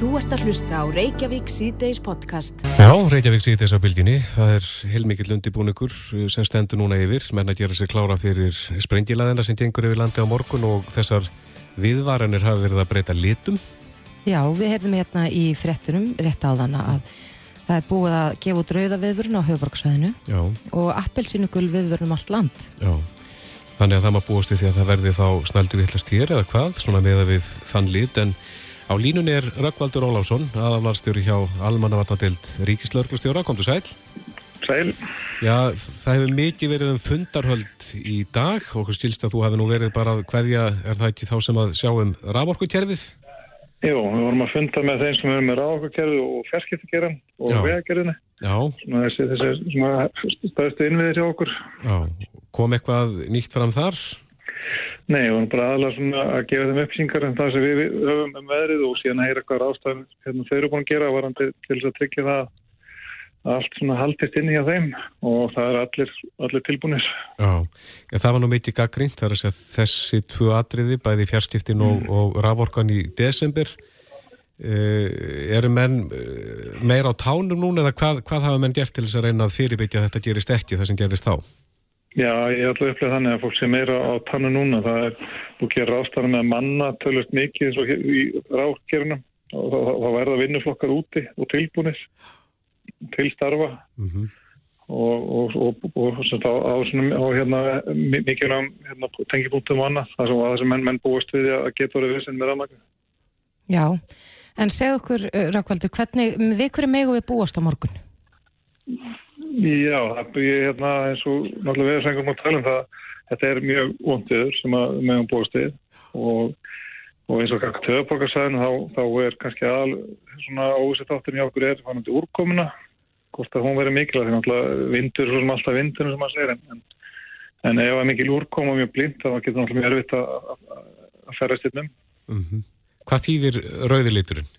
Þú ert að hlusta á Reykjavík síðdeis podcast. Já, Reykjavík síðdeis á bylginni. Það er heilmikill undibúningur sem stendur núna yfir. Menn að gera sér klára fyrir sprengilaðina sem gengur yfir landi á morgun og þessar viðvaranir hafa verið að breyta litum. Já, við hefðum hérna í frettunum rétt á þann að það er búið að gefa út rauða viðvörun á höfuborgsvæðinu og appelsínugul viðvörun um allt land. Já, þannig að það maður búist við því að það verði þá snældu vittlast hér eða hvað, svona með að við þann lit en Á línunni er Rökkvaldur Ólásson, aðaflarstjóri hjá Almannavarnadeild Ríkislörglustjóra. Komdu sæl. Sæl. Já, það hefur mikið verið um fundarhöld í dag okkur stilst að þú hefði nú verið bara hverja, er það ekki þá sem að sjá um raforkukerfið? Jú, við vorum að funda með þeim sem er með raforkukerfið og ferskiptakeran og vegakerfinu. Já. Svona þessi, þessi staðstu innviðir hjá okkur. Já, kom eitthvað nýtt fram þar? Nei, við vorum bara aðalega svona að gefa þeim uppsýngar en það sem við höfum um veðrið og síðan að heyra hvað rástæðan hérna, þau eru búin að gera varandi til þess að tryggja það að allt svona haldist inn í þeim og það er allir, allir tilbúinir. Já, ja, það var nú mikið gaggrínt, það er að segja þessi tvu atriði, bæði fjárstiftin og, mm. og raforkan í desember. Uh, eru menn uh, meira á tánum núna eða hvað, hvað hafa menn gert til þess að reyna að fyrirbyggja að þetta gerist ekki það sem gerist þá? Já, ég ætla að upplega þannig að fólk sé meira á tannu núna. Það er búið að gera rástæðan með að manna tölvist mikið eins og í rákjörnum og þá verða vinnuflokkar úti og tilbúinir til starfa mm -hmm. og, og, og, og á, á, á hérna, mikið hérna, tengibúntum og annað. Það er sem menn, menn búist við að geta verið vissin með rafmækna. Já, en segð okkur, Rákvaldur, hvernig, við hverju megu við búast á morgun? Já, það er hérna eins og náttúrulega við sengum á talum það þetta er mjög vondiður sem að meðan búast við og, og eins og kakk töðborgarsæðinu þá, þá er kannski all svona ósett áttin í okkur er fannandi úrkomuna hvort að hún verið mikil því náttúrulega vindur svo sem alltaf vindunum sem maður segir en, en, en ef það er mikil úrkoma mjög blind þá getur náttúrulega mjög erfitt að, að ferðast innum mm -hmm. Hvað þýðir rauðiliturinn?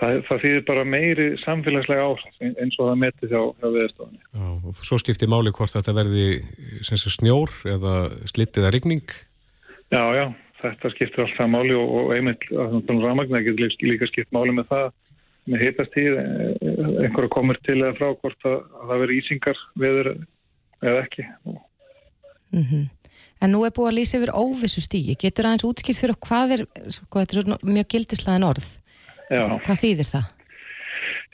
Það, það þýðir bara meiri samfélagslega áhrif eins og það metið hjá, hjá viðstofunni. Já, og svo skiptir máli hvort þetta verði sagt, snjór eða slitt eða rigning? Já, já, þetta skiptir alltaf máli og, og einmitt að rámagnar getur líka skipt máli með það með heitastíð, einhverja komur til eða frá hvort að, að það veri ísingar viður eða ekki. Mm -hmm. En nú er búið að lýsa yfir óvissu stígi. Getur aðeins útskilt fyrir hvað er, sko, þetta er mjög gildislegaðin orð, Já. Hvað þýðir það?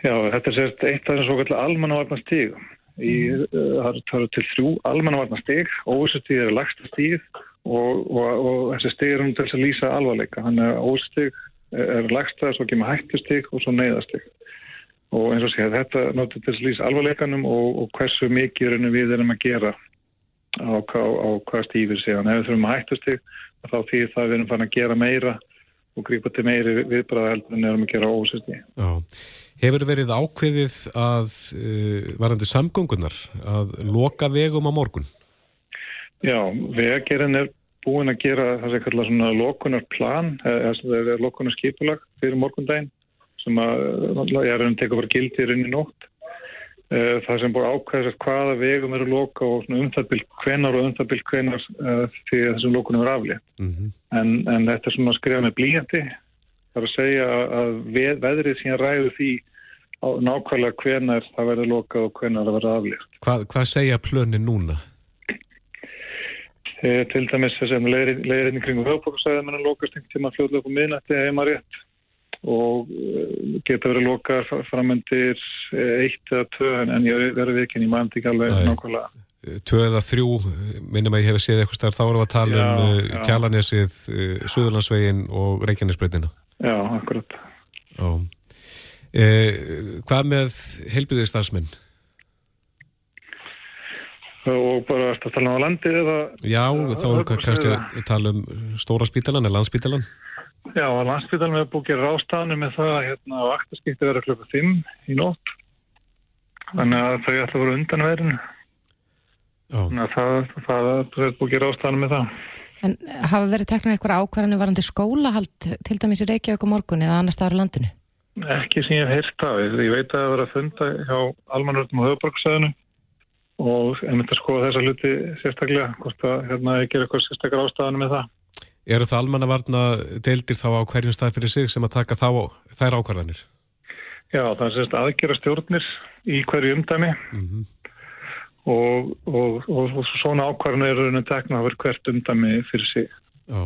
Já, þetta er sérst eitt af þessum svo kallar almannavarnastíg. Mm. Uh, það eru til þrjú almannavarnastíg, óvissustíg er lagsta stíg og, og, og þessi stíg er um til að lýsa alvarleika. Þannig að óvissustíg er lagsta, svo kemur hættustíg og svo neyðastíg. Og eins og sé að þetta notur til að lýsa alvarleikanum og, og hversu mikið við erum að gera á, á, á hvað stífir síðan. Ef við þurfum að hættustíg þá því það við erum fann að gera meira og grípa til meiri viðbræða heldur en erum að gera ósýsti. Hefur verið ákveðið að uh, varandi samgöngunar að loka vegum á morgun? Já, vegagerinn er búin að gera það sem kallar svona lokunarplan, eða það er lokunarskipulag fyrir morgundaginn sem að ég er að teka fyrir gildi í nótt Eh, það sem búið ákvæðast hvaða vegum eru loka og umþabilt hvenar og umþabilt hvenar uh, því að þessum lókunum er aflétt. Mm -hmm. en, en þetta er svona að skrifa með blíjandi. Það er að segja að veð, veðrið síðan ræður því á nákvæmlega hvenar það verður lokað og hvenar það verður aflétt. Hvað, hvað segja plönin núna? E, til dæmis þess að leiðirinn kring höfbókarsæðum er að lokast einhvern tíma fljóðlega upp á miðnætti heima rétt og eh, geta verið lokar framöndir eh, eitt eða tvö en ég verði ekki en ég mændi ekki alveg nákvæmlega. Tvö eða þrjú, minnum að ég hef séð eitthvað starf, þá erum við að tala um já. Kjalanesið, Suðurlandsvegin og Reykjanesbreytina. Já, akkurat. Já. Eh, hvað með helbiðið starfsmenn? Og bara að tala um á landi eða... Já, þá erum við kannski að tala um stóra spítalan eða landspítalan. Já, landsbytalum hefur búið að gera rástafnu með það að hérna, vaktaskipti verður klukka 5 í nótt. Þannig að þau ætla að vera undan verðinu. Þannig að það, það, er búið að gera rástafnu með það. En hafa verið teknað eitthvað ákvarðanir varandi skólahald til dæmis í Reykjavík og morgun eða annar staðar landinu? Ekki sem ég hef heilt af. Ég veit að það verið að funda hjá almanvöldum og höfuborgsæðinu og ég myndi að skoða þessa hluti sérstaklega hvort að hérna, ég ger eitthvað sérstaklega rástafnu með það. Eru það almannavarna deildir þá á hverjum stað fyrir sig sem að taka þá, þær ákvarðanir? Já, það er sérst aðgera stjórnir í hverju umdæmi mm -hmm. og, og, og, og svona ákvarðanir eru að tekna að vera hvert umdæmi fyrir sig. Já.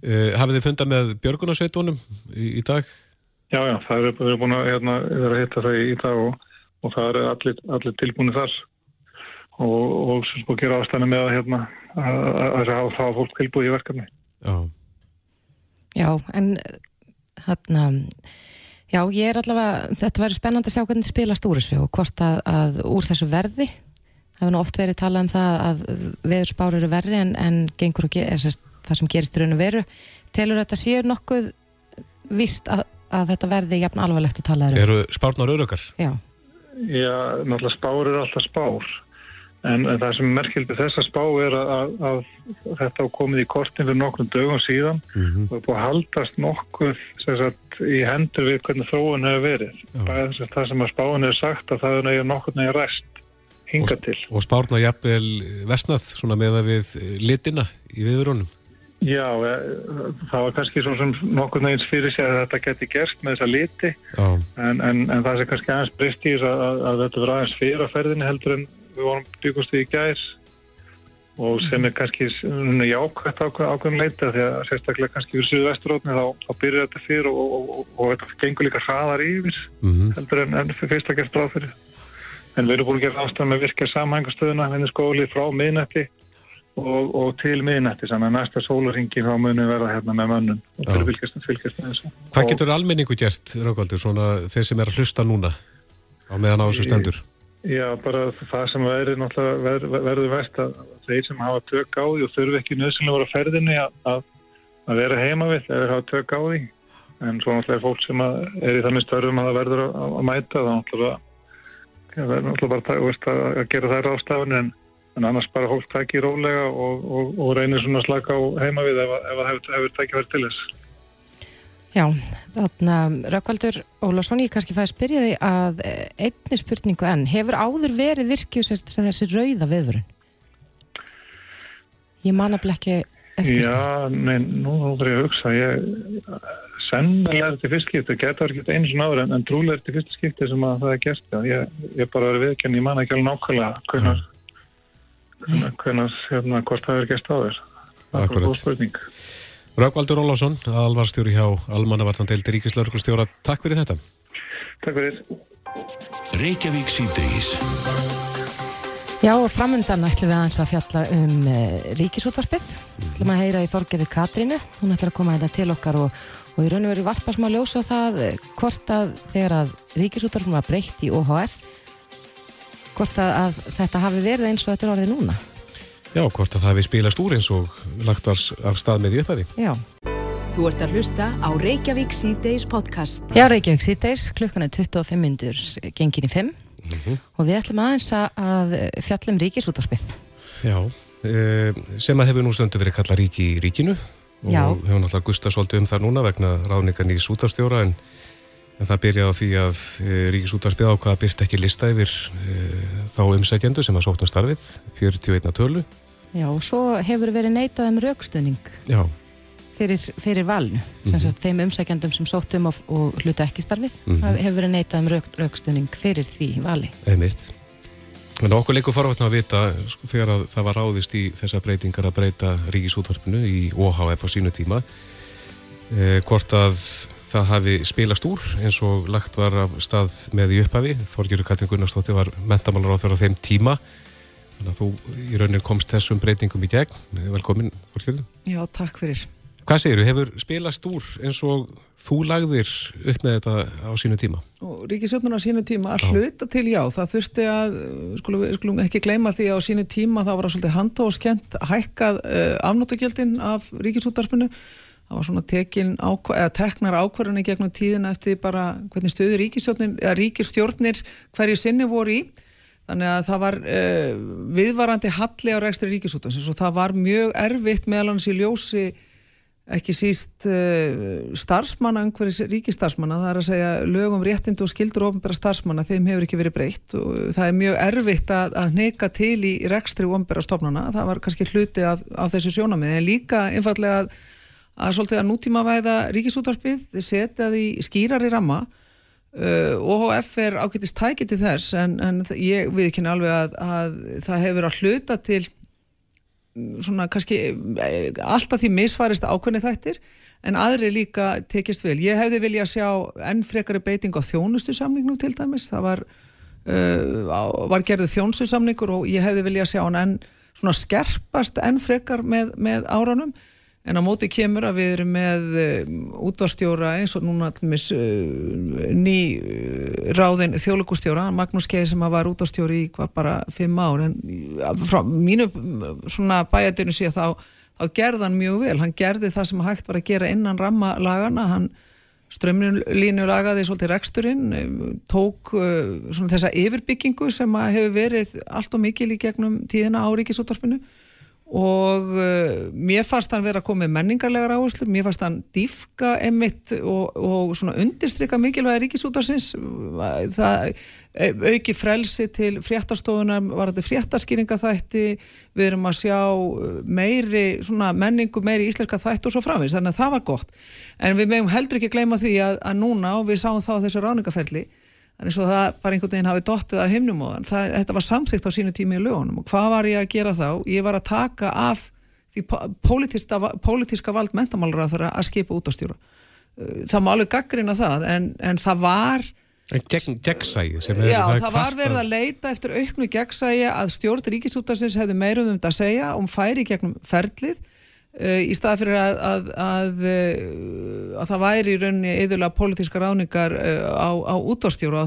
Uh, hafið þið fundað með björgunarsveitunum í, í dag? Já, já, það er, er búin að, hérna, að hitta það í dag og það er allir, allir tilbúinu þar og sem búin að gera ástæðinu með að hérna, að hafa fólk tilbúið í verkefni. Já. Já, en hérna, já, ég er allavega, þetta verður spennandi að sjá hvernig spilast úr þessu og hvort að, að úr þessu verði, það hefur nú oft verið talað um það að veðurspár eru verri en, en gengur og ge, það sem gerist raun og veru, telur þetta séu nokkuð vist að, að þetta verði jafn alvarlegt að tala um? Eru spárnar örökar? Já. Já, náttúrulega spár eru alltaf spár En, en það sem merkildi þess að spá er að, að, að þetta á komið í kortin fyrir nokkrum dögum síðan mm -hmm. og er búið að haldast nokkuð sagt, í hendur við hvernig þróun hefur verið. Það, það sem að spáin hefur sagt að það er nokkur nefnir rest hinga og, til. Og spárna jafnvel vestnað svona með að við litina í viðurónum? Já, e, það var kannski svo sem nokkur nefnins fyrir sig að þetta geti gerst með þessa liti en, en, en það sem kannski aðeins breyst í að, að þetta verður aðeins fyrir að ferðinni heldur en við vorum byggust í gæs og sem er kannski jákvæmt ákveðum leita því að sérstaklega kannski fyrir Suðu Vesturótni þá, þá byrjar þetta fyrir og, og, og, og þetta gengur líka hraðar yfir mm -hmm. heldur en, en fyrir fyrsta gerst bráð fyrir en við erum búin að gera ástæðan með virkja samhængastöðuna henni skóli frá miðnætti og til miðnætti þannig að næsta sólaringi þá munum verða hérna með mönnum og fyrir fylgjastum fylgjastum þessu Hvað getur almenningu gert, Rákvaldur, svona þeir sem er að hlusta núna á meðan á þessu stendur? Já, bara það sem verður náttúrulega ver, verður verst að þeir sem hafa tök á því og þurfi ekki nöðsynlega voru að ferðinni að, að vera heima við eða hafa tök á því en svo náttúrulega er fólk sem er í þannig störfum að það verður að, að mæta þá náttúrulega verður náttúrulega bara veist, að, að gera þær ástafan en, en annars bara fólk tækir rólega og, og, og reynir svona slaka á heima við ef það hefur, tækið verið til þess. Já, þarna Rökkvaldur Ólásson, ég kannski fæði að spyrja því að eh, einni spurningu enn, hefur áður verið virkið þessi rauða viðvörun? Ég man að blekki eftir Já, það. Já, nein, nú þarf ég að hugsa, ég sennilega er þetta fyrst skipti, getur ekki einu svona áður en, en trúlega er þetta fyrst skipti sem að það er gert, já, ég, ég bara verið viðkenn, ég man ekki alveg nákvæmlega hvernig, hvernig, hérna, hvort það er gert áður. Það er góð spurning. Raukvaldur Ólásson, alvarstjóri hjá Almannavartandeildi Ríkislauglustjóra. Takk fyrir þetta. Takk fyrir. Reykjavík síðdeis. Já, og framöndan ætlum við aðeins að fjalla um uh, ríkisútvarpið. Mm. ætlum að heyra í Þorgerið Katrínu. Hún ætlar að koma þetta til okkar og, og í raun og veru varpa smá ljósa það eh, hvort að þegar að ríkisútvarpið var breytt í OHF, hvort að, að þetta hafi verið eins og þetta er orðið núna. Já, hvort að það hefði spilast úr eins og lagt var af stað með í upphæfi. Já. Þú ert að hlusta á Reykjavík C-Days podcast. Já, Reykjavík C-Days, klukkan er 25 mindur gengin í 5 mm -hmm. og við ætlum aðeins að fjallum ríkisútvarpið. Já, e, sem að hefur nú stöndu verið kalla ríki í ríkinu og Já. hefur náttúrulega gustast svolítið um það núna vegna ráðningan í sútafstjóra en En það byrjaði á því að e, Ríkisútvarpið ákvaða byrt ekki lista yfir e, þá umsækjendu sem að sótna um starfið, 41 tölu. Já, og svo hefur verið neitað um raukstöning fyrir, fyrir valnu. Mm -hmm. Þeim umsækjendum sem sóttum og, og hluta ekki starfið mm -hmm. hefur verið neitað um rauk, raukstöning fyrir því vali. Eða mitt. En okkur leikur forvatna að vita sko, þegar það var ráðist í þessa breytingar að breyta Ríkisútvarpinu í OHF á sínu tíma. E, hvort að það hafi spilast úr eins og lagt var af stað með í upphafi. Þorgjörður Katrin Gunnarsdóttir var mentamálar á þeirra þeim tíma. Þú í raunin komst þessum breytingum í gegn. Velkomin, Þorgjörður. Já, takk fyrir. Hvað segir þú? Hefur spilast úr eins og þú lagðir upp með þetta á sínu tíma? Ríkisöfnun á sínu tíma að hluta til já. Það þurfti að, skulum, skulum ekki gleyma því að á sínu tíma það var að svolítið handtóskent hækkað uh, afnóttugjöldin af ríkisúttarpinu það var svona tekin eða teknar ákvarðunni gegnum tíðina eftir bara hvernig stöður ríkistjórnir hverju sinni voru í þannig að það var uh, viðvarandi halli á rekstri ríkisútans og það var mjög erfitt meðal hans í ljósi ekki síst uh, starfsmanna, einhverjus ríkistarfsmanna, það er að segja lögum réttindu og skildur ofinbæra starfsmanna, þeim hefur ekki verið breytt og það er mjög erfitt að, að neka til í rekstri ofinbæra stofnana, það var kannski hluti af, af þessu sjónamið, en líka einfallega að, að svolítið að nútímavæða ríkisútvarpið, setja því skýrar í ramma OHF er ágættist tækið til þess en, en ég við ekki alveg að, að það hefur að hluta til svona kannski eh, alltaf því misfarist ákveðni þættir en aðri líka tekist vel. Ég hefði vilja sjá enn frekari beiting á þjónustu samningnum til dæmis. Það var, uh, var gerðið þjónustu samningur og ég hefði vilja sjá hann enn svona skerpast enn frekar með, með áranum en á móti kemur að við erum með um, útvarstjóra eins og núna allmis eh, ný uh, ráðin þjóðlugustjóra, Magnús Keið sem var útvarstjóri í hvað bara fimm ár. En frá mínu svona bæjadinu sé þá, þá gerði hann mjög vel, hann gerði það sem hægt var að gera innan rammalagana, hann strömlínu lagaði svolítið reksturinn, tók svona þessa yfirbyggingu sem hefur verið allt og mikil í gegnum tíðina á ríkisútvarpinu og uh, mér fannst hann vera að koma með menningarlegar áherslu, mér fannst hann dýfka emitt og, og svona undirstryka mikilvægi ríkisútarsins það auki frelsi til fréttastofunar, var þetta fréttaskýringa þætti, við erum að sjá meiri svona menningu meiri íslenska þætti og svo framins, þannig að það var gott. En við meðum heldur ekki gleyma því að, að núna og við sáum þá þessu ráningaferli Þannig að það bara einhvern veginn hafi dottið að himnum og það, þetta var samþygt á sínu tími í lögunum og hvað var ég að gera þá? Ég var að taka af því pólitíska vald mentamálur að það að skipa út á stjóra. Uh, það má alveg gaggrina það en, en það var... En gegn, gegnsægi sem er... Já, það, það var verið að leita eftir auknu gegnsægi að stjórn ríkisútarsins hefði meirum um þetta að segja og um færi gegnum ferlið í stað fyrir að, að, að, uh, að það væri í rauninni eðurlega pólitíska ráningar uh, á, á útvarstjóru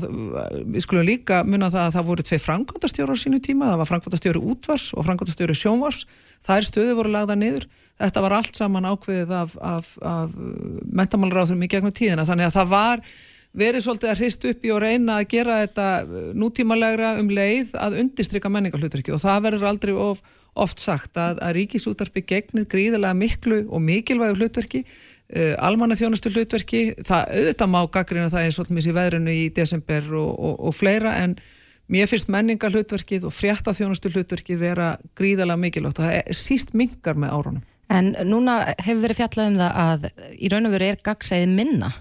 við skulum líka munna það að það voru tvei frangvandastjóru á sínu tíma, það var frangvandastjóru útvars og frangvandastjóru sjónvars, þær stöðu voru lagða niður, þetta var allt saman ákveðið af, af, af mentamálaráðurum í gegnum tíðina, þannig að það var verið svolítið að hrist upp í og reyna að gera þetta nútímalegra um leið að undistrykka menningarhluturki og það verður aldrei of oft sagt að, að ríkisútarpi gegnir gríðilega miklu og mikilvægu hlutverki uh, almanna þjónustu hlutverki það auðvitað má gaggrina það eins og mis í veðrunu í desember og, og, og fleira en mér finnst menningar hlutverkið og frétta þjónustu hlutverkið vera gríðilega mikilvægt og það er síst mingar með árunum. En núna hefur verið fjallað um það að í raun og veru er gagsæði minna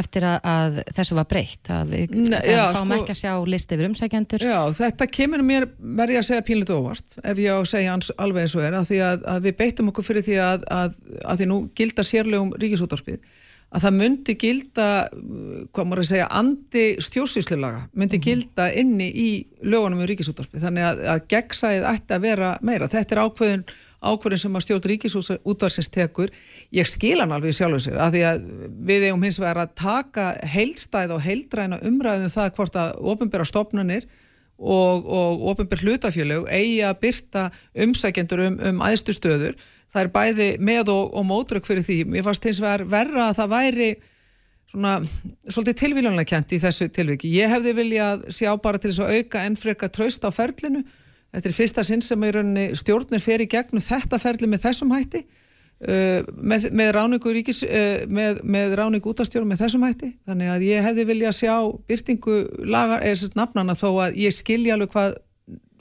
eftir að, að þessu var breytt að við Nei, já, fáum sko, ekki að sjá listi yfir umsækjandur Já, þetta kemur mér verði að segja pínleit óvart ef ég á að segja hans alveg eins og er að því að, að við beittum okkur fyrir því að, að því nú gilda sérlegum ríkisúttarpið að það myndi gilda hvað maður að segja, andi stjórnsýslilaga myndi mm -hmm. gilda inni í lögunum um ríkisúttarpið, þannig að gegnsæðið ætti að vera meira, þetta er ákveðin ákverðin sem að stjórn ríkisútvarsins tekur. Ég skil hann alveg sjálfur sér af því að við eigum hins vegar að taka heildstæð og heildræna umræðum um það hvort að ofinbæra stopnunir og, og ofinbæra hlutafjölug eigi að byrta umsækjendur um, um aðstu stöður. Það er bæði með og, og mótrök fyrir því. Ég fannst hins vegar verra að það væri svona svolítið tilvílunlega kjent í þessu tilviki. Ég hefði viljað sjá bara til þess að auka enn freka tröst á ferlinu Þetta er fyrsta sinn sem stjórnir fer í gegnum þetta ferli með þessum hætti uh, með, með ráningu ríkis uh, með, með ráningu útastjórn með þessum hætti þannig að ég hefði vilja sjá byrtingu lagar, eða sérst nafnana þó að ég skilja alveg hvað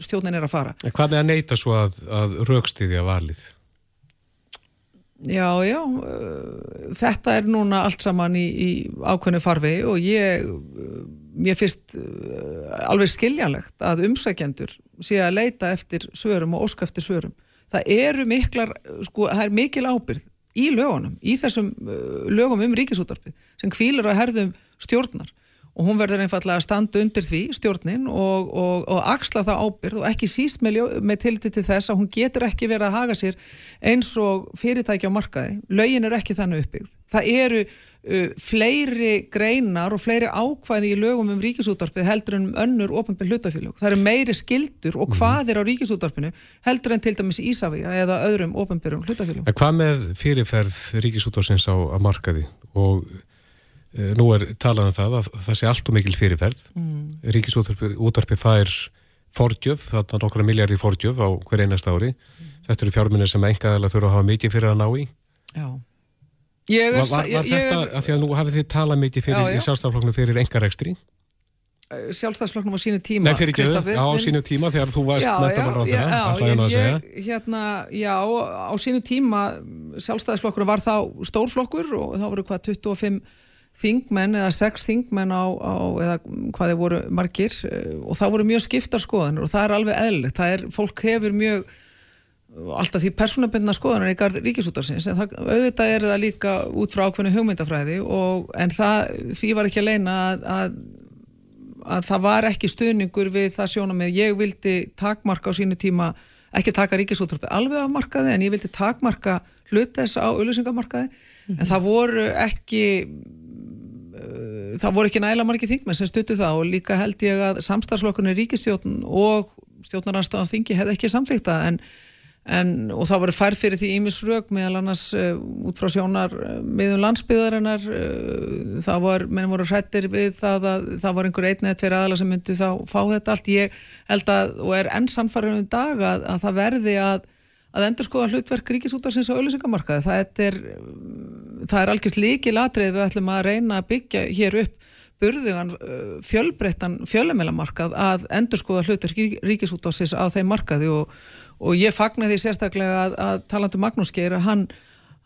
stjórnin er að fara. En hvað er að neyta svo að, að raukstiðja valið? Já, já uh, þetta er núna allt saman í, í ákveðinu farfi og ég mér finnst uh, alveg skiljanlegt að umsækjendur sé að leita eftir svörum og óska eftir svörum. Það eru miklar, sko, það er mikil ábyrð í lögunum, í þessum uh, lögum um ríkisútarpið sem kvílur að herðum stjórnar og hún verður einfallega að standa undir því stjórnin og, og, og axla það ábyrð og ekki síst með, með tilti til þess að hún getur ekki verið að haga sér eins og fyrirtæki á markaði. Lögin er ekki þannig uppbyggð. Það eru uh, fleiri greinar og fleiri ákvæði í lögum um ríkisúttarpið heldur en um önnur ofnbjörn hlutafélög. Það eru meiri skildur og mhm. hvað er á ríkisúttarpinu heldur en til dæmis Ísafíja eða öðrum ofnbjörn hlutafélög. Hvað með fyrirferð ríkisúttarpins á markaði og uh, nú er talað um það að það sé allt og mikil fyrirferð. Mm. Ríkisúttarpið fær fordjöf, þarna nokkra miljardi fordjöf á hver einast ári. Mm. Þetta eru fjárminni sem engaðilega þurfa að hafa mikið fyrir að ná í. Já Ég er, Var, var, var ég þetta, að því að nú hafið þið talað mikið fyrir, Já, já. sjálfstafloknum fyrir engarekstri? sjálfstæðsflokknum á sínu tíma Nei, fyrir ekki Kristoffer, á sínu tíma þegar þú varst mentamálar á þeirra, ætla ég nú að segja. hérna, já, á sínu tíma sjálfstæðisflokkur var þá stórflokkur og þá voru hvað 25 þingmenn eða 6 þingmenn á, á eða hvað þeir voru margir eh, og það voru mjög skiptar skoðanir og það er alveg eðlilegt, það er, fólk hefur mjög alltaf því persónabundna skoðanar í garð ríkisútarsins en það, auðvitað er það líka út frá ákveðnu hugmyndafræði og, en það, því var ekki að leina að, að að það var ekki stuðningur við það sjónum með ég vildi takmarka á sínu tíma ekki taka ríkisúttarpið alveg af markaði en ég vildi takmarka hlut þess á auðlýsingamarkaði en það voru ekki uh, það voru ekki næla margi þingmenn sem stuttu það og líka held ég að samstarfslokkunni ríkistjórn og stjórnarnarstofan þingi hefði ekki samþykta en En, og það voru færð fyrir því ímisrög meðal annars uh, út frá sjónar uh, miðum landsbyðarinnar uh, það var, menn voru hrættir við það að það var einhver einn eða tveir aðala sem myndi þá fá þetta allt. Ég held að, og er enn sannfærum um dag að, að það verði að að endur skoða hlutverk ríkisútarsins á auðlýsingamarkaði það er, það er algjörst líki latrið við ætlum að reyna að byggja hér upp burðugan fjölbreyttan fjölumelamarkað að endur skoða hlutverk ríkisútarsins á þeim markaði og og ég fagnar því sérstaklega að, að talandu Magnús Geir að hann,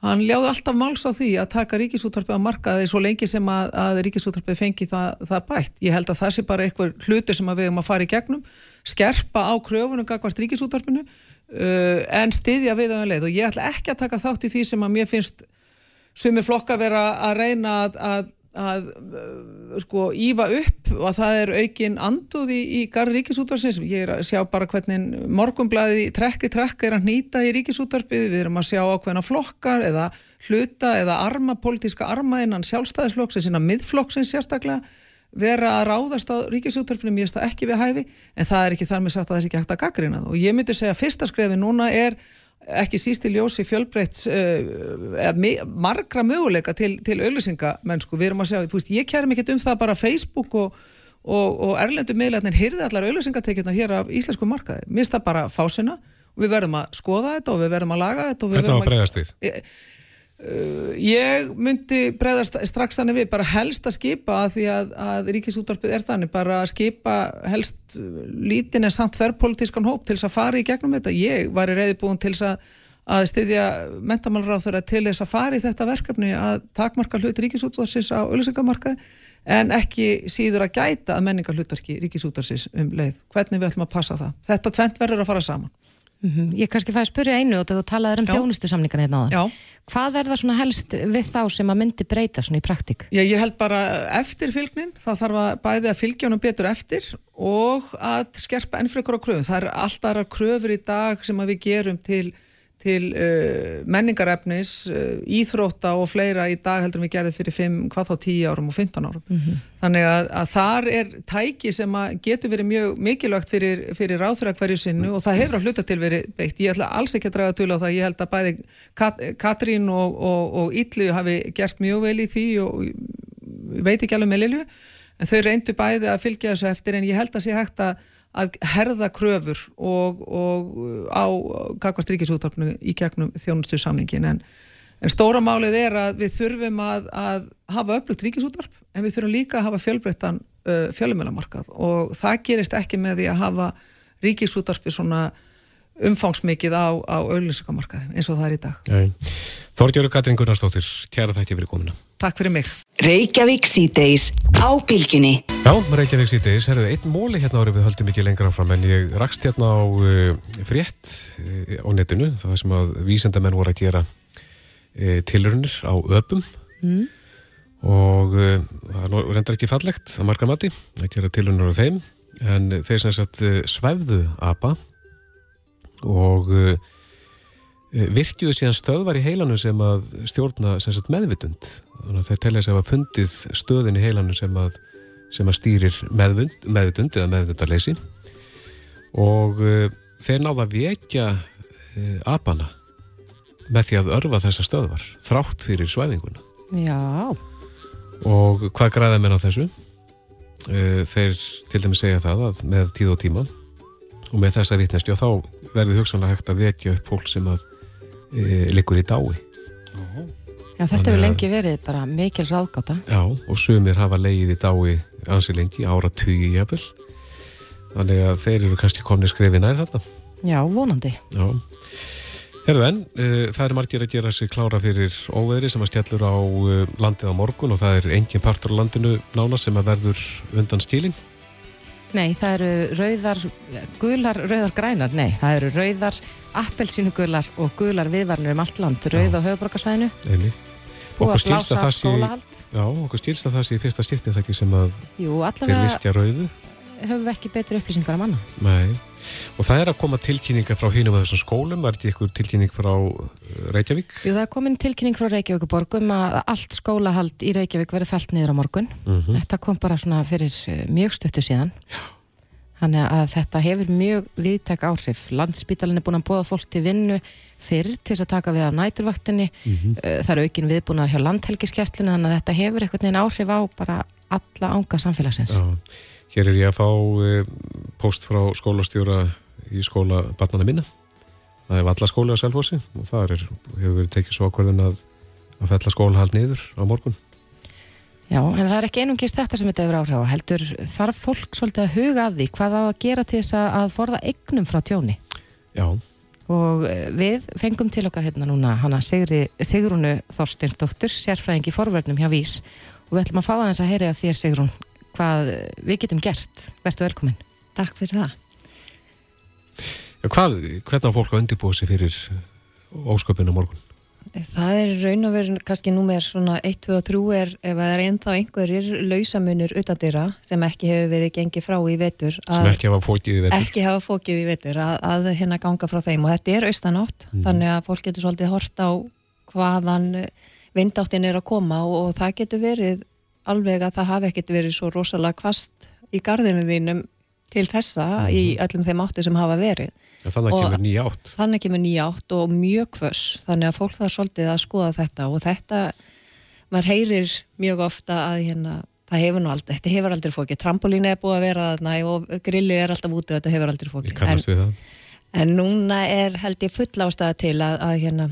hann ljáði alltaf máls á því að taka ríkisúttarpið á markaði svo lengi sem að, að ríkisúttarpið fengi það, það bætt. Ég held að það sé bara eitthvað hluti sem við erum að fara í gegnum skerpa á kröfunum gagvart ríkisúttarpinu uh, en styðja við á einn leið og ég ætla ekki að taka þátt í því sem að mér finnst sumir flokka vera að reyna að, að að uh, sko ífa upp og það er aukin anduð í, garð ríkisútvarsins, ég er að sjá bara hvernig morgumblæði trekki trekk er að nýta í ríkisútvarpið, við erum að sjá ákveðna flokkar eða hluta eða arma, politíska arma innan sjálfstæðisflokksins, innan miðflokksins sérstaklega vera að ráðast á ríkisútvarpinu, mér finnst það ekki við hæfi en það er ekki þar með sagt að þessi ekki hægt að gaggrina og ég myndi segja að fyrsta skrefi núna er ekki síst í ljósi fjölbreytt uh, margra möguleika til, til auðlýsingamennsku, við erum að segja veist, ég kærum ekkert um það bara Facebook og, og, og erlendu meðlætnir hyrði allar auðlýsingatekjurna hér af íslensku markaði. Minnst það bara fásina og við verðum að skoða þetta og við verðum að laga þetta Hvernig á að bregðast við? Uh, ég myndi bregðast strax þannig við, bara helst að skipa að því að, að ríkisútvarpið er þannig bara að skipa helst lítin en samt þerrpolitískan hóp til þess að fara í gegnum þetta, ég væri reyði búin til þess að, að styðja mentamálráð þeirra til þess að fara í þetta verkefni að takmarka hlut ríkisútvarsins á auðvisingamarkaði en ekki síður að gæta að menninga hlutverki ríkisútvarsins um leið, hvernig við ætlum að passa það? Þetta tvent verður að fara saman Mm -hmm. Ég kannski fæði að spyrja einu og þú talaði um þjónustu samningarna hérna á það. Já. Hvað er það svona helst við þá sem að myndi breyta svona í praktík? Já, ég held bara eftir fylgnin, það þarf að bæði að fylgja honum betur eftir og að skerpa ennfrökkur á kröfum. Það er alltaf kröfur í dag sem að við gerum til, til uh, menningarefnis, uh, íþrótta og fleira í dag heldur við gerðum fyrir 5, hvað þá 10 árum og 15 árum. Þannig að, að þar er tæki sem getur verið mjög mikilvægt fyrir, fyrir ráþurra hverju sinnu og það hefur að hluta til verið beitt. Ég ætla alls ekki að draga til á það, ég held að bæði Kat Katrín og, og, og Ítlu hafi gert mjög vel í því og veit ekki alveg með Lilju, en þau reyndu bæði að fylgja þessu eftir en ég held að sé hægt að að herða kröfur og, og á kakvart ríkisúttarpnu í gegnum þjónustu samningin en, en stóra málið er að við þurfum að, að hafa upplugt ríkisúttarp en við þurfum líka að hafa fjölbreyttan uh, fjölumelamarkað og það gerist ekki með því að hafa ríkisúttarpi svona umfangsmikið á, á auðlýsingamarkaði eins og það er í dag. Þorgjörður Katrin Gunnarsdóttir, kæra þætti fyrir komuna. Takk fyrir mig. Reykjavík síðdeis á bylginni. Já, Reykjavík síðdeis, herðu, einn móli hérna árið við höldum ekki lengra fram en ég rakst hérna á uh, frétt uh, á netinu, það sem að vísendamenn voru að gera uh, tilrunir á öpum mm. og það er reyndar ekki fallegt að marga mati að gera tilrunir á þeim en þeir sem sagt svefðu apa og virkjuðu síðan stöðvar í heilanu sem að stjórna sem sagt, meðvitund. Þannig að þeir telja sig að hafa fundið stöðin í heilanu sem að, sem að stýrir meðvund, meðvitund eða meðvundarleysi og uh, þeir náða að vekja uh, apana með því að örfa þessa stöðvar þrátt fyrir svæfinguna. Já. og hvað græða menn á þessu? Uh, þeir til dæmis segja það að með tíð og tíma og með þessa vitnestjá þá verður hugsanlega hægt að vekja upp fólk sem að e, liggur í dái. Já, þetta hefur lengi verið bara mikil ráðgáta. Já, og sumir hafa leið í dái ansi lengi, ára tugi jafnvel. Þannig að þeir eru kannski komni skrefið nær þarna. Já, vonandi. Já. Herðu en, uh, það er margir að gera sig klára fyrir óveðri sem að skellur á uh, landið á morgun og það er engin partur á landinu nána sem að verður undan skilin. Nei, það eru rauðar, gular, rauðar grænar, nei, það eru rauðar, appelsínugular og gular viðvarnir um allt land, rauð á höfuborgarsvæðinu. Einmitt. Og að blása skólahald. já, okkur skilst að það sé í fyrsta skiptið það ekki sem að Jú, þeir allavega virkja rauðu. Höfum við ekki betri upplýsingar að manna. Nei. Og það er að koma tilkynningar frá hinum að þessum skólum, var þetta ykkur tilkynning frá uh, Reykjavík? Jú, það er komin tilkynning frá Reykjavíkuborg um að allt skólahald í Reykjavík verið fælt niður á morgun. Mm Þetta kom bara svona fyrir eh, mjög stöttu síðan. Já. Þannig að þetta hefur mjög viðtæk áhrif. Landspítalinn er búin að bóða fólk til vinnu fyrr til þess að taka við á næturvaktinni. Mhm. Eh, Það eru aukin viðbúnar hjá landhelgiskesslinu þannig að þetta hefur einhvern veginn áhrif á bara alla ánga samfélagsins. Já. Hér er ég að fá uh, post frá skólastjóra í skóla Batnana minna. Það er valla skóli á Selfossi og það er, hefur verið tekið svo ákvörðin að, að fella skólahald niður á morgun. Já, en það er ekki einungist þetta sem þetta hefur áhrif á. Heldur þarf fólk svolítið að huga að því hvað á að gera til þess að- að forða eignum frá tjóni? Já, Og eh, við fengum til okkar hérna núna hana Sigri, Sigrúnu Þorstinsdóttur, sérfræðing í forvörnum hjá Vís og við ætlum að fá aðeins að heyra af þér Sigrún hvað við getum gert. Vertu velkomin. Takk fyrir það. Já hvað, hvernig á fólk að undirbúa sig fyrir ósköpinu morgun? Það er raun og veru kannski númer svona 1, 2 og 3 er ef það er ennþá einhverjir lausamunur utandira sem ekki hefur verið gengið frá í vetur Sem ekki hafa fókið í vetur. ekki hafa fókið í vetur að, að hérna ganga frá þeim og þetta er austanátt Mhm. þannig að fólk getur svolítið hort á hvaðan vindáttin er að koma og, og það getur verið alveg að það hafi ekkert verið svo rosalega kvast í gardinu þínum til þessa í öllum þeim áttu sem hafa verið. Já, þannig kemur nýja átt. þannig kemur nýja átt og mjög kvöss þannig að fólk þarf svolítið að skoða þetta og þetta, maður heyrir mjög ofta að hérna það hefur nú aldrei, þetta hefur aldrei fókið trampolín er búið að vera þarna og grillið er alltaf úti og þetta hefur aldrei Ég fókið en, kannast við það. en núna er held ég full ástæða til að, að hérna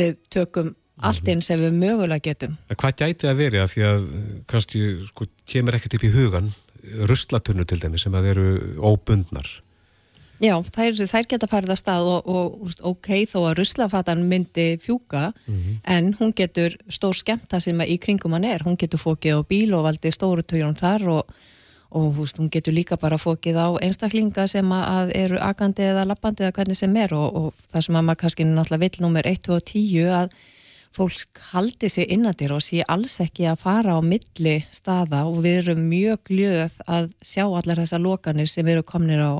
við tökum allt inn sem við mögulega getum hvað gæti að verið að því að kannski sko, kemur ekkert upp í hugan ruslatunnu til dæmi sem að eru óbundnar. Já, þær, þær geta farið að stað og, og ok, þó að ruslafatan myndi fjúka, en hún getur stór skemmt það sem í kringum hann er. Hún getur fókið á bíl og valdi stóru tögjum þar og, og úst, hún getur líka bara fókið á einstaklinga sem að eru agandi eða lappandi eða hvernig sem er og, og það sem að maður kannski náttúrulega vill nummer 1 og 10 að fólk haldi sig innandir og sé alls ekki að fara á milli staða og við erum mjög gljöð að sjá allar þessar lokanir sem eru komnir á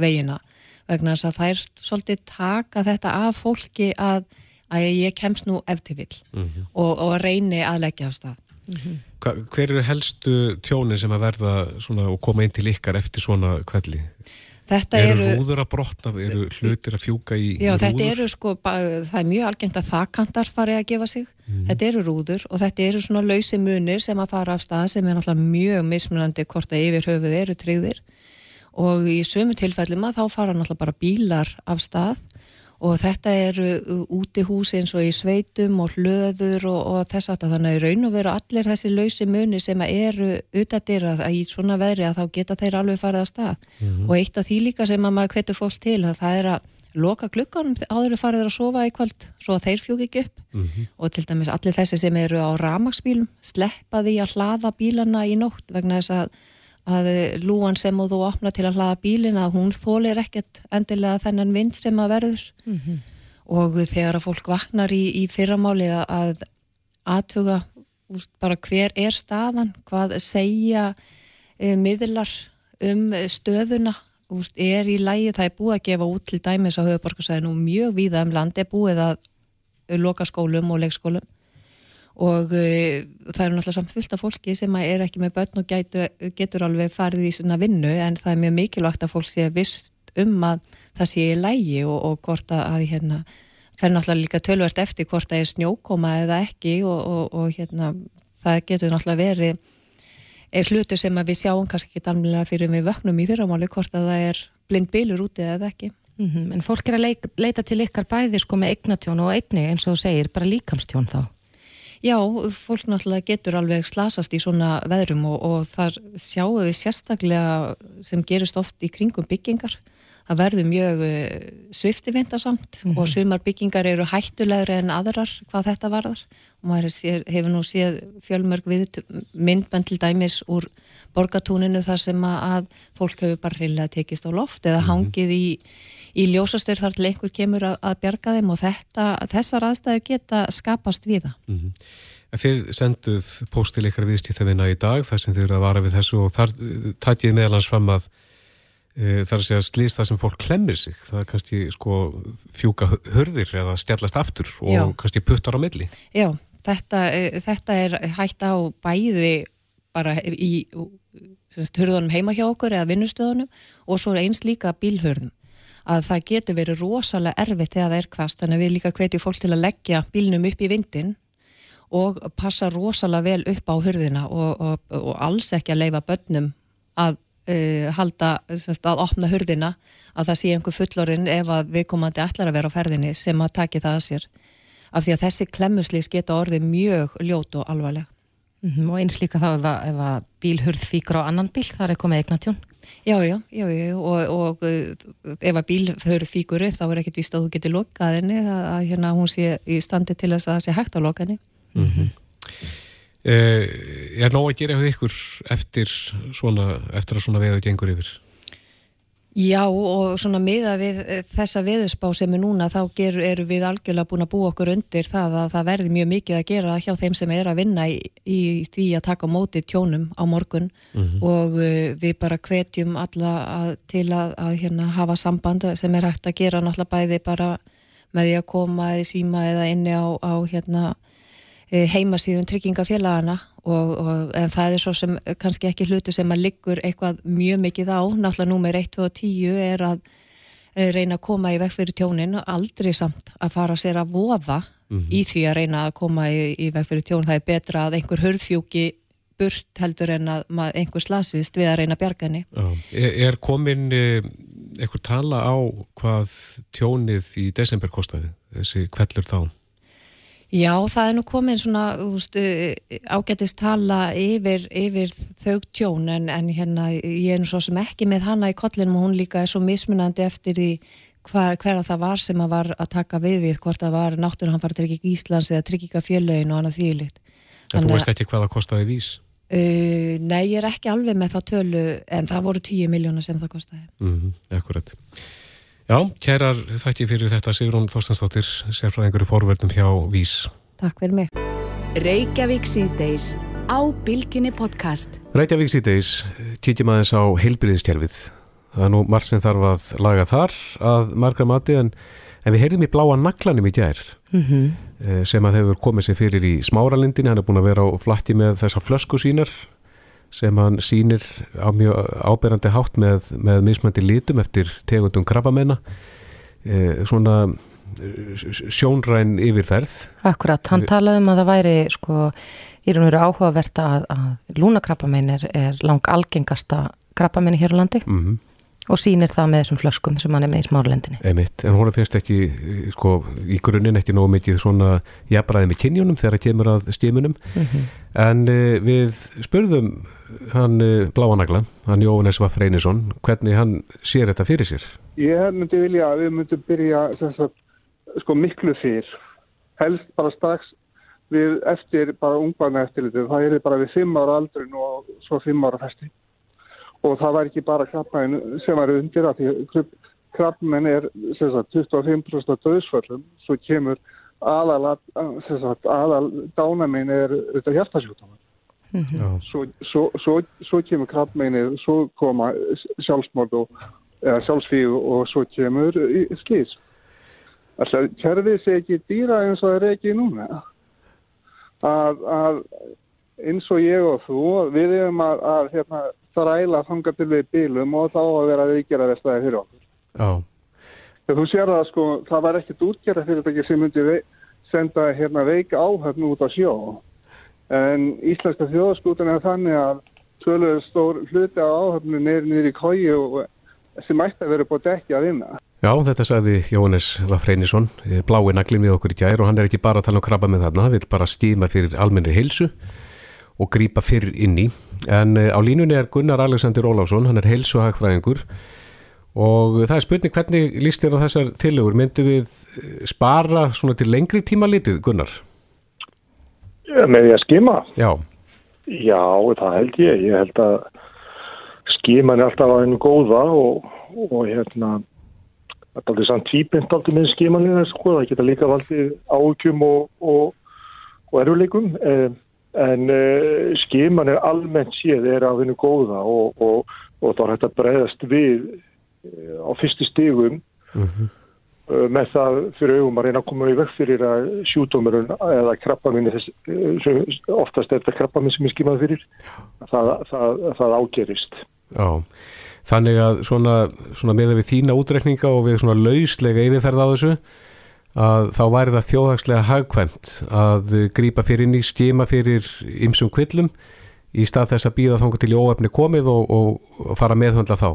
vegina vegna þess að þær svolítið taka þetta af fólki að, að ég kemst nú eftir vill og, og reyni að leggja af stað. Hva, hver eru helstu tjónin sem að verða svona, og koma inn til ykkar eftir svona kvelli? Þetta Eru, eru, rúður að brotna, eru hlutir að fjúka í, já, í þetta rúður? eru sko, það er mjög algengt að þakkantar fari að gefa sig. Þetta eru rúður og þetta eru svona lausi munir sem að fara af stað sem er náttúrulega mjög mismunandi hvort að yfir höfuð eru tryggðir og í sömu tilfellum að þá fara náttúrulega bara bílar af stað og þetta eru útihús eins og í sveitum og hlöður og, og þess að þannig að í raun og veru allir þessi lausi muni sem að eru utadir að í svona veðri að þá geta þeir alveg farið af stað. Og eitt af því líka sem að maður hvetur fólk til að það er að loka glugganum áður farið að sofa í kvöld svo að þeir fjúk ekki upp. Og til dæmis allir þessi sem eru á ramagsbílum sleppa því að hlaða bílana í nótt vegna þess að að lúan sem þú opna til að hlaða bílin að hún þólir ekkert endilega þennan vind sem að verður. Og þegar að fólk vaknar í, í fyrramáli að- að aðtuga bara hver er staðan, hvað segja e, miðlar um stöðuna úst, er í lægi, það er búið að gefa út til dæmis á höfuborgarsæðinu mjög víða um land. Er búið að loka skólum og leikskólum og uh, það eru náttúrulega samt fullt af fólki sem er ekki með börn og getur, getur alveg farið í svona vinnu en það er mjög mikilvægt að fólk sé vist um að það sé í lægi og, og hvort að, hérna fer náttúrulega líka tölvert eftir hvort það er snjókoma eða ekki og, og, og hérna það getur náttúrulega verið er hlutur sem við sjáum kannski ekki alveg fyrir við vöknum í fyrramáli hvort að það er blind bílur úti eða ekki Mm En fólk er að leita til ykkar bæði sko með eignatjón og einni eins og þú segir, bara líkamstjón þá. Já, fólk náttúrulega getur alveg slasast í svona veðrum og, og þar sjáum við sérstaklega sem gerist oft í kringum byggingar það verður mjög uh, sviftivindarsamt mm -hmm. og sumar byggingar eru hættulegri en aðrar hvað þetta varðar og maður sér, hefur nú séð fjölmörg við myndband til dæmis úr borgatúninu þar sem að fólk hefur bara reynilega tekist á loft eða -hmm. hangið í, í ljósastur þar til einhver kemur að, að bjarga þeim og þetta, þessar aðstæður geta skapast við það. Mm -hmm. Þið senduð póstil ykkar viðstíþavina í dag þar sem þið eru að vara við þessu og þar tætið meðalans fram að Eh, þar að segja slýst það sem fólk klemmir sig það er kannski sko fjúka hörðir eða stjallast aftur og Já. kannski puttar á milli Já, þetta, eh, þetta er hægt á bæði bara í hörðunum heima hjá okkur eða vinnustöðunum og svo eins líka bílhörðum að það getur verið rosalega erfitt þegar það er hvast, þannig að við líka hvetjum fólk til að leggja bílnum upp í vindin og passa rosalega vel upp á hörðina og, og, og alls ekki að leifa börnum að uh, halda, semst, að opna hurðina að það sé einhver fullorinn ef að viðkomandi ætlar að vera á ferðinni sem að taki það að sér. Af því að þessi klemmuslýs geta orðið mjög ljót og alvarleg. Mm -hmm, Og eins líka þá ef að, að bílhurð fíkur á annan bíl, það er komið eignatjón Já, já, já, já og, og ef að bílhurð fíkur upp þá er ekkert vist að þú getur lokað henni að, að hérna hún sé í standi til þess að það sé hægt að loka henni mm -hmm. Eh, er nóg að gera hjá ykkur eftir, svona, eftir að svona veðu gengur yfir? Já og svona miða við eh, þessa veðusbá sem er núna þá ger, eru við algjörlega búin að búa okkur undir það að það verði mjög mikið að gera hjá þeim sem er að vinna í, í því að taka móti tjónum á morgun mm -hmm. og uh, við bara hvetjum alla að, til að, að hérna, hafa samband sem er hægt að gera náttúrulega bæði bara með því að koma eða síma eða inni á, á hérna Eh, heimasíðun tryggingafélagana og, og, en það er svo sem kannski ekki hlutu sem að liggur eitthvað mjög mikið á, náttúrulega númer 1 og 10 er að eh, reyna að koma í vekk fyrir tjónin aldrei samt að fara sér að voða mm -hmm. í því að reyna að koma í, í vekk fyrir tjónin, það er betra að einhver hörðfjúki burt heldur en að einhver slasist við að reyna að bjarga henni Er, er komin eh, einhver tala á hvað tjónið í desember kostiði, þessi kvellur þá? Já, það er nú komin svona úst, ágætist tala yfir, yfir þau tjón en, en hérna ég er nú svo sem ekki með hana í kollinum og hún líka er svo mismunandi eftir því hver, hver að það var sem að var að taka við því hvort það var náttúrulega trygging Íslands eða tryggingafjölaun og annað þýlitt. En þú veist ekki hvað það kostiði vís? Uh, nei, ég er ekki alveg með það tölu en það voru 10 miljónar sem það kostiði. Mm -hmm, akkurat. Já, kærar þætti fyrir þetta Sigrun Þorstansdóttir, sérfræðingur í forverðum hjá Vís. Takk fyrir mig. Reykjavík síðdeis á Bilginni podcast. Reykjavík síðdeis, kýtjum aðeins á heilbriðiskerfið. Það er nú margt sem þarf að laga þar að margra mati en, en við heyrðum í bláa naglanum í gær mm -hmm. sem að hefur komið sér fyrir í smáralindin, hann er búin að vera á flatti með þessar flösku sínar sem hann sýnir á mjög áberandi hátt með, með mismandi lítum eftir tegundum krabbamenna e, svona eh, sjónræn yfirferð Akkurat, hann talaði um að það væri sko, í raun og veru áhugavert að, að lúnakrabbamenn er, er lang algengasta krabbamenni hér á landi mm -hmm. og sýnir það með þessum flöskum sem hann er með í smárlendinni Einmitt, En hún finnst ekki sko, í grunninn ekki nógu mikið svona jafnbræði með kynjónum þegar það kemur að stímunum mm -hmm. en e, við spurðum hann eh, Bláanagla, hann Jóhannes Vaff Reynisson, hvernig hann sér þetta fyrir sér? Ég myndi vilja að við myndum byrja sagt, sko miklu fyrr, helst bara strax við eftir bara ungbarna eftirlitið, það er bara við 5 ára aldrin og svo 5 ára festi. Og það var ekki bara krabbmenn sem var undir að því krabbmenn er sagt, 25% döðsföllum, svo kemur aðal, aðal dánaminn er þetta hjertasjúkdómar Mm -hmm. svo, svo, svo, svo kemur krabbmeinið, svo koma sjálfsmord og sjálfsfíð og svo kemur skís. Alltaf, kerfið sé ekki dýra eins og það er ekki núna. Að, að eins og ég og þú, við erum að, að hérna, þræla þanga til við bílum og þá að vera veikjara vestæði fyrir okkur. Já. Þegar þú sér það sko, það var ekkert útgjara fyrir þetta sem myndi senda hérna, veika áhöfn út á sjó en íslenska þjóðskútan er þannig að tvöluður stór hluti á áhöfnun er nýri í kói og sem ætti að vera búið dekki að vinna. Já, þetta sagði Jóhannes Vafreinisson, blái naglin við okkur í gær og hann er ekki bara að tala um krabba með þarna, hann vil bara skýma fyrir almenni heilsu og grýpa fyrir inni. En á línunni er Gunnar Alexander Óláfsson, hann er heilsuhagfræðingur og það er spurning hvernig líst þér á þessar tillegur? Myndu við spara svona til lengri tíma litið, Gunnar? Með því að skýma? Já. Já, það held ég. Ég held að skýman er alltaf á einu góða og, og hérna það er aldrei samt tvíbind aldrei með skýmanlega sko, það geta líka valdið ágjum og, og, og eruleikum eh, en eh, skýman er almennt séð er á einu góða og þá er þetta bregðast við eh, á fyrstu stígum mm -hmm. Með það fyrir augum að reyna að koma í vekk fyrir að sjúdómurinn eða krabbaminni oftast er þetta krabbaminn sem er skýmað fyrir það, það, það ágerist. Já, þannig að svona, svona með við þína útrekninga og við svona lauslega yfirferða á þessu að þá væri það þjóðhagslega hagkvæmt að grýpa fyrir ný skima fyrir ymsum kvillum í stað þess að býða þangu til í óefni komið og, og fara meðhundla þá.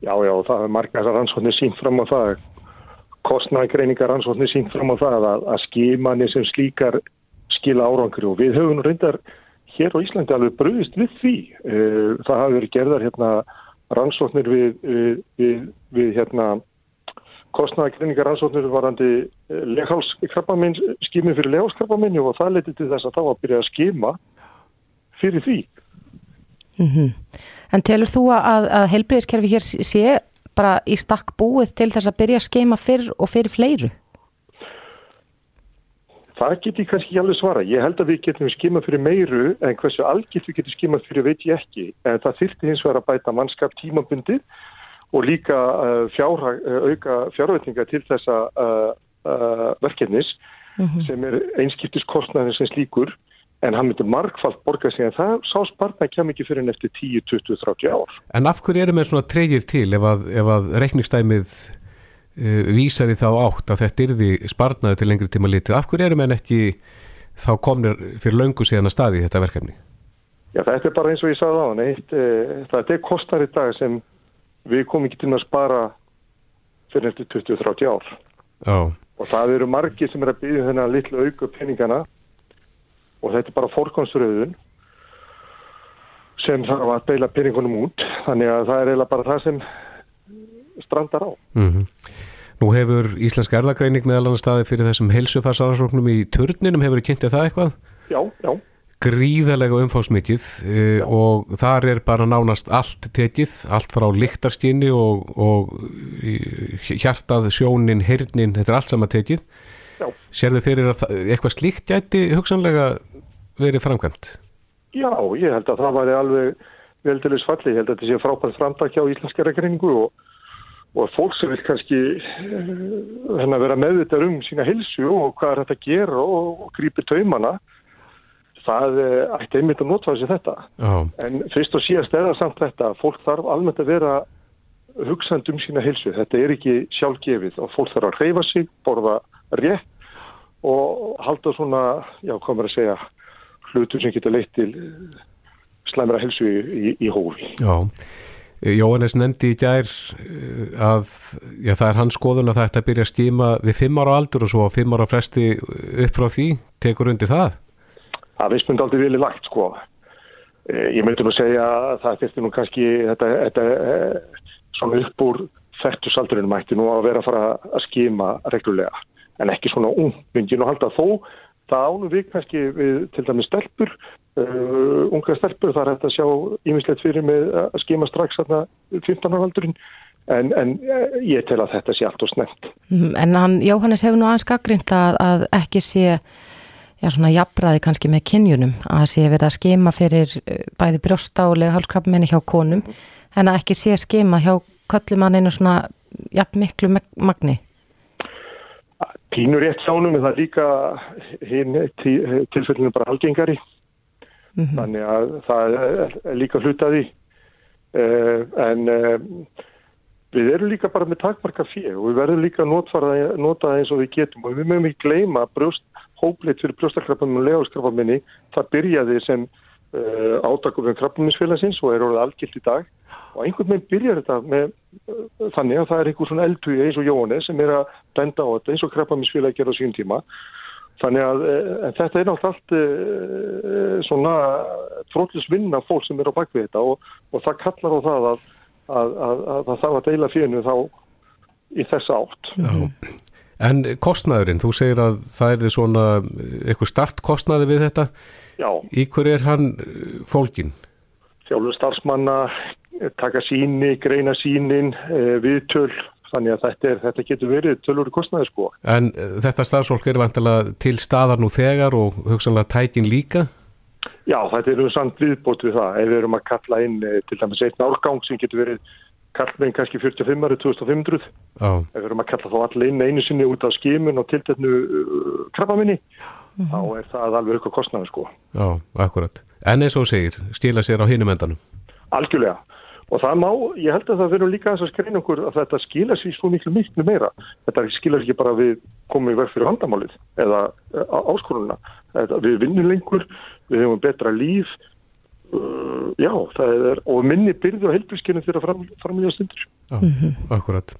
Já, já, það er margar rannsóknir sínt fram á það kostnægreiningar rannsóknir sínt fram á það að, að skimanir sem slíkar skila árangri og við höfum reyndar hér á Íslandi alveg bröðist við því. Eh, það hafi verið gerðar hérna rannsóknir við, við, við, við hérna kostnæðakrinningar rannsóknir varandi eh, leghálskrabbaminn, skiminn fyrir leghálskrabbaminni og það leti til þess að þá að byrja að skima fyrir því. Mm -hmm. En telur þú að, að helbriðiskerfi hér sé bara í stakk búið til þess að byrja að skima fyrr og fyrir fleiru? Það get ég kannski ekki alveg svara. Ég held að við getum skimað fyrir meiru en hversu algitt við getum skimað fyrir veit ég ekki. En það þyrti hins vegar að bæta mannskap tímabundið og líka uh, fjárha, uh, auka fjárvætninga til þessa uh, verkefnis mm -hmm. sem er einskiptiskostnæðin sem slíkur en hann myndir markfald borga sig en það sá spartna kem ekki fyrir en eftir 10, 20, 30 ár. En af hverju erum við svona treyjir til ef að, ef að reikningstæmið uh, vísar í þá átt að þetta yrði sparnaði til lengri tíma litið. Af hverju erum en ekki þá komnir fyrir löngu síðan að staði þetta verkefni? Já, þetta er bara eins og ég sagði á hann. Eitt, e, þetta er kostar í dag sem við komum ekki til að spara fyrir eftir 20-30 ár. Já. Og það eru margir sem er að byggja þennan litlu auku peningana og þetta er bara fórkonsröðun sem þarf að beila peningunum út. Þannig að það er eiginlega bara það sem strandar á. Mm -hmm. Nú hefur Íslensk erðagreining meðal annar staði fyrir þessum heilsufarsaransóknum í törninum, hefur þið kynntið það eitthvað? Já, já. Gríðalega umfásmikið e, og þar er bara nánast allt tekið, allt frá liktarskinni og, og hjartað, sjónin, hirnin, þetta er allt sama tekið. Já. Serðu fyrir að eitthvað slíkt gæti hugsanlega verið framkvæmt? Já, ég held að það væri alveg veldilis falli, ég held að þetta sé frábært framtak hjá Íslensk erðagreiningu og og fólk sem vil kannski uh, vera meðvitað um sína hilsu og hvað er þetta að gera og, og grípi taumana það uh, ætti einmitt að notfa þessi þetta oh. en fyrst og síðast er það samt þetta fólk þarf almennt að vera hugsand um sína hilsu, þetta er ekki sjálfgefið og fólk þarf að reyfa sig borða rétt og halda svona, já komur að segja hlutur sem getur leitt til slæmra hilsu í, í, hófi Já Jóhannes nefndi í gær eh, að já, það er hans skoðun að það ætti að byrja að skýma við fimm ára aldur og svo fimm ára fresti upp frá því, tekur undir það? Það veist myndi aldrei vilja lagt sko. Eh, ég myndi nú segja að það þurfti nú kannski þetta, þetta eh, svona upp úr fættusaldurinn mætti nú að vera að fara að skýma reglulega en ekki svona ung myndi nú halda þó það ánum við kannski við til dæmis stelpur uh, unga stelpur, það er hægt að sjá ímislegt fyrir með að skima strax 15 ára aldurinn en, en uh, ég tel að þetta sé allt og snemt. Mhm, en hann, Jóhannes hefur nú aðeins gaggrind að, að ekki sé já svona jafnbræði kannski með kynjunum að sé verið að skima fyrir uh, bæði brjóstálega halskrafmenni hjá konum en að ekki sé skima hjá köllumanninu svona jafn miklu magni. Pínur rétt sánum en það er líka hinn tilfellinu bara algengari. Mm -hmm. Þannig að það er líka hlutaði uh, en uh, við erum líka bara með takmarka fyrir og við verðum líka að nota það eins og við getum. Og við mögum ekki gleyma brjóst, hópleit fyrir brjóstakrafamennu og legaskrafaminni það byrjaði sem uh, átakum við krabbuminsfélagsins og er orðið algilt í dag og einhvern veginn byrjar þetta með uh, þannig að það er einhver svona eldhugi eins og Jóhannes sem er að benda á þetta eins og krabbuminsfélagi gerða sín tíma þannig að uh, þetta er náttúrulega allt uh, svona trótlis vinna fólk sem er á bakvið þetta og, og það kallar á það að, að, að, að það þarf að deila fínu þá í þessa átt Já. En kostnæðurinn, þú segir að það er svona eitthvað startkostnæði við þetta. Já. Í hver er hann eh, fólkin? Sjálfur starfsmanna, taka síni, greina sínin, eh, viðtöl, þannig að þetta, er, þetta getur verið tölur kostnæði sko. En uh, þetta starfsfólk er vantilega til staðar nú þegar og hugsanlega tækin líka? Já, þetta er um samt viðbót við það. Ef við erum að kalla inn til dæmis einn árgang sem getur verið kallmenn kannski 45 ári 2500 Já. ef við erum að kalla þá allir inn einu sinni út af skimun og tiltetnu uh, krabbaminni mm -hmm. þá er það alveg eitthvað kostnæður sko Já, akkurat. En eins og segir, skila sér á hinum endanum Algjörlega og það má, ég held að það verður líka að skreina okkur að þetta skila sér svo miklu miklu meira þetta skila sér ekki bara við komum í verð fyrir vandamálið eða áskorunna við vinnum lengur, við hefum betra líf Uh, já, það er, og minni byrði á heilbískinu fyrir að fram, framlega stundur. Já, mm -hmm. akkurat.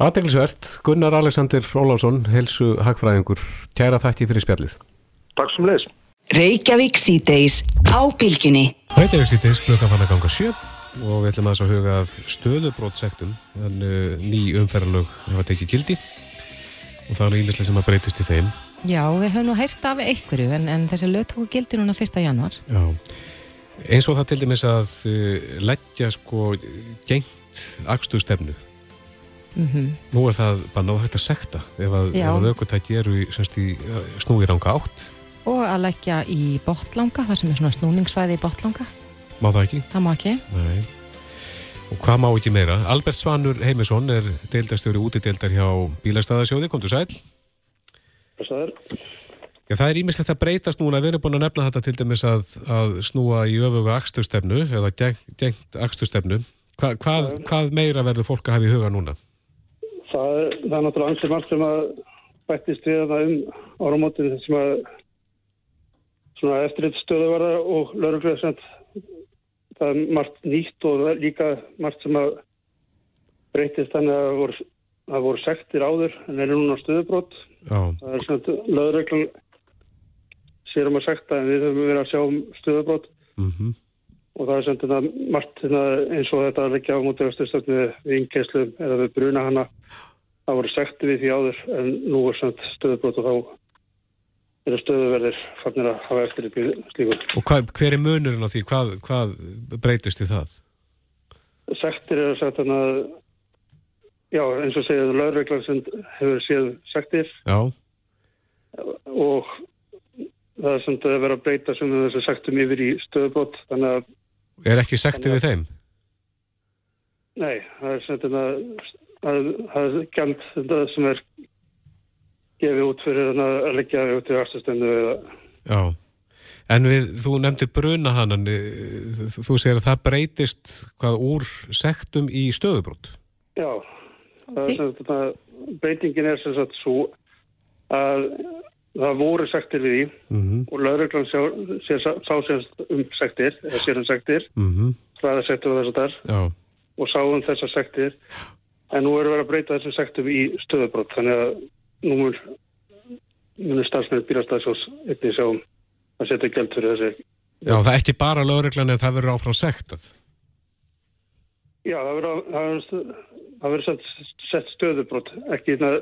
Aðeinsvert, Gunnar Alexander Óláfsson, helsu hagfræðingur, tjæra þætti fyrir spjallið. Takk sem leis. Reykjavík síðdeis á bylginni. Reykjavík síðdeis, klukkan fann að ganga sjö og við ætlum að þess að huga að stöðubrótsektum, en uh, ný umferðalög hefa tekið gildi og það er ímislega sem að breytist í þeim. Já, við höfum nú heyrst af einhverju en, en þessi lög tóku gildi núna 1. januar. Já. Eins og það til dæmis að uh, leggja sko gengt axtustefnu. Mm -hmm. Nú er það bara náðu hægt að sekta ef að, að aukutæki eru í, í snúi ranga átt. Og að leggja í botlanga, það sem er svona snúningssvæði í botlanga. Má það ekki? Það má ekki. Nei. Og hvað má ekki meira? Albert Svanur Heimisson er deildastjóri útideildar hjá Bílastæðarsjóði. Kondur sæl? Sæl. Já, það er ímislegt að breytast núna, við erum búin að nefna þetta til dæmis að, að snúa í öfuga axtustefnu eða gengt axtustefnu. Hva, hvað, hvað meira verður fólk að hafa í huga núna? Það er, það er náttúrulega ansið margt sem að bættist við það um áramótið sem að svona eftirreitt stöðu verða og lauruglega sem það er margt nýtt og líka margt sem að breytist þannig að það voru, voru sektir áður en er núna stöðubrótt. Það er svona lauruglega sérum að sekta en við höfum verið að sjá um stöðubrót mm -hmm. og það er sem þetta margt eins og þetta að leggja á mútið stöðstöðnu við innkeislum eða við bruna hana það voru sekti við því áður en nú er sem stöðubrót og þá eru stöðuverðir fannir að hafa eftir í slíkum. Og hvað, hver er munurinn á því? Hvað, hvað breytist í það? Sektir er að segja þannig að já eins og segja laurveiklar sem hefur séð sektir já. og það er samt að vera að breyta sem þess að sektum yfir í stöðubót þannig að Er ekki sektið við þeim? Nei, það er samt að það er gæmt þetta sem er gefið út fyrir að leggja út í aðstöðstendu Já, en við, þú nefndir bruna hann þú segir að það breytist hvað úr sektum í stöðubrót Já, það er breytingin er sem sagt svo að það voru sektir við því mm -hmm. og lauruglan sá sérst um sektir eða sér um sektir mm -hmm. hraðasektur og þess að þar og sá um þessar sektir. En nú erum við að breyta þessum sektum í stöðubrott þannig að nú mun munur starfsmenn bílastæðsjós einnig um að setja gælt fyrir þessi Já, það er ekki bara lauruglan en það verður áfram sektað. Já, það verður það verður sett stöðubrott ekki það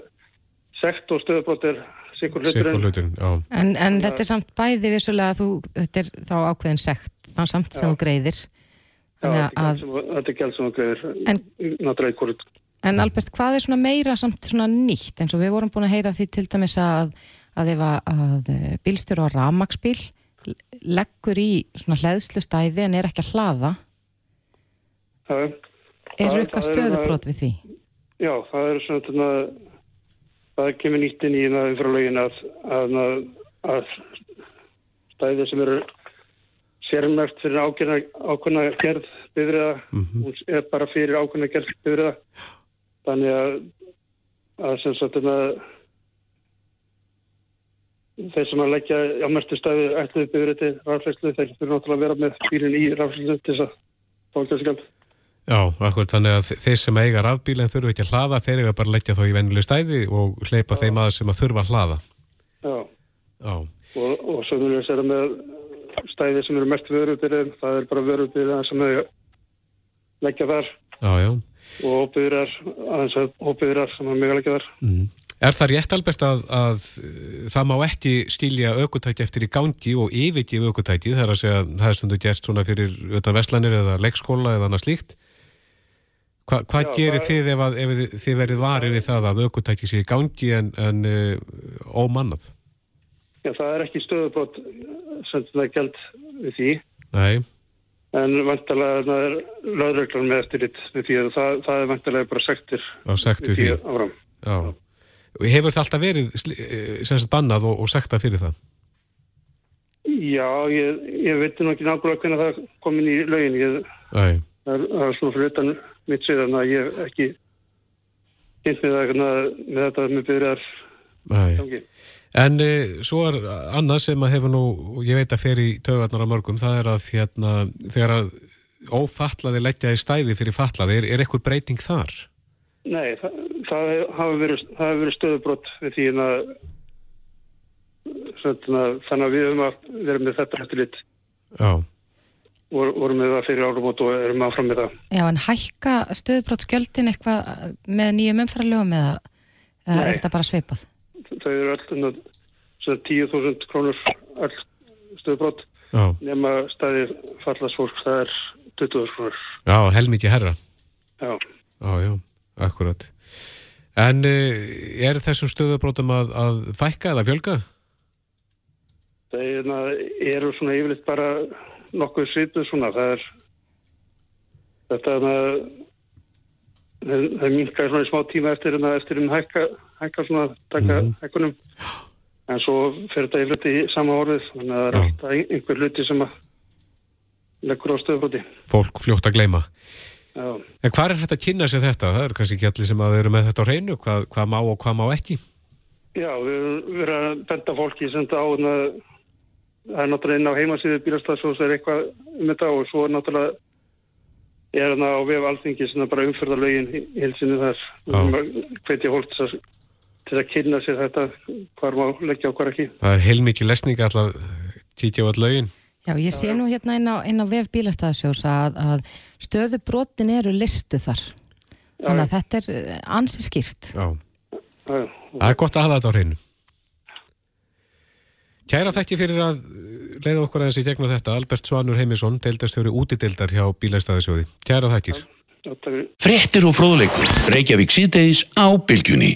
sekt og stöðubrott er sikur hluturinn. En, en þetta er samt bæði vissulega að þú, þetta er þá ákveðin sekt þann samt sem þú greiðir. Já, þetta er gæld sem þú greiðir náttúrulega hvort En Albert, hvað er svona meira samt svona nýtt eins og við vorum búin að heyra því til dæmis að að ef að bílstjóru á ramagsbíl leggur í svona hlæðslu stæði en er ekki að hlaða Það er eitthvað stöðubrot við því? Já, það er svona það kemur nýtt inn í það umfralegin að, að, að stæði sem eru sérmært fyrir ákveðna, ákveðna gerð byrða, mm -hmm. hún er bara fyrir ákveðna gerð byrða þannig að að sem sagt að þeir sem að leggja á mestu stæði ætluði byrju til rafslegslu, þeir fyrir náttúrulega að vera með bílinn í rafslegslu til þess að gæðskjöld. Já, akkur þannig að þeir sem eiga rafbíl en þurfu ekki að hlaða, þeir eiga bara að leggja þá í vennileg stæði og hleypa þeim aðeins sem að þurfa að hlaða. Já. Já. Og, og svo er það með stæði sem eru mest vörubyrðin, það er bara vörubyrðin sem er leggja þar. Já, já. Og hópiðurar, aðeins að hópiðurar sem er mjög að leggja þar. Mm. Er það rétt albert að, að það má ekki skilja aukutæki eftir í gangi og yfirgif aukutæki þar að segja það er stundu gert svona fyrir auðvitað verslanir eða leikskóla eða annað slíkt? Hva, hvað Já, gerir það... þið ef, að, ef þið verið varið við það að aukutæki sé í gangi en, en uh, ómannað? Já, það er ekki stöðubrót sem það er gælt við því. Nei. En vantalega það er löðröglan með eftir því að það, það er vantalega bara sektir. Já, sektir því. Já. Hefur það alltaf verið eh, sagt, bannað og, og sekta fyrir það? Já, ég, ég veit nú ekki nákvæmlega hvernig það kom inn í lögin. Ég, það, það er svona fyrir utan mitt síðan að ég ekki kynnt með, það, með þetta með byrjar gangi. En e, svo er annað sem að hefur nú, ég veit að fer í tögarnar á mörgum, það er að hérna, þegar að ófallaði leggja í stæði fyrir fallaði, er, er eitthvað breyting þar? Nei, það, það hafi verið, verið stöðubrott við því að þannig að við höfum að vera með þetta eftir lit Vor, vorum við það fyrir árum og erum áfram með það Já, en hækka stöðubrottsgjöldin eitthvað með nýjum umfæralögum eða, eða er þetta bara sveipað? Það eru alltaf 10.000 krónur all stöðubrott nema staði fallast fólk það er 20.000 krónur Já, helmikið herra Já, já, já Akkurat. En eh, er þessum stöðubrótum að, að fækka eða fjölga? Það eru svona yfirleitt bara nokkuð svitu svona. Það er þetta er að það minkar svona í smá tíma eftir en eftir um hækka, hækka svona, taka mm. hækkunum. En svo fer þetta yfirleitt í sama orðið. Þannig að það er alltaf einhver hluti sem að leggur á stöðubróti. Fólk fljótt að gleyma. Já. En hvað er þetta að kynna sér þetta? Það eru kannski ekki allir sem að eru með þetta á hreinu, hvað, hvað má og hvað má ekki? Já, við erum að benda fólki sem þetta á það er náttúrulega inn á heimasíðu bílastafsós er eitthvað um þetta og svo náttúrulega er þarna á vef alþingi sem er bara umfyrðarlögin í hilsinu þar hvetja fólk til að, til að kynna sér þetta hvað má leggja og hvað ekki. Það er heilmikið lesning alltaf títja á all lögin. Já, ég sé nú hérna inn á, inn á vef bílastæðasjós að, að stöðubrotin eru listu þar. Já, Þannig að þetta er eh, ansi skýrt. Já. Já, það er gott að hafa þetta á hreinu. Kæra þekki fyrir að leiða okkur aðeins í gegnum þetta. Albert Svanur Heimisson, deildastjóri útidildar hjá bílastæðasjóði. Kæra þekkir. Frettir og fróðleikur. Reykjavík síðdeis á Bilgjunni.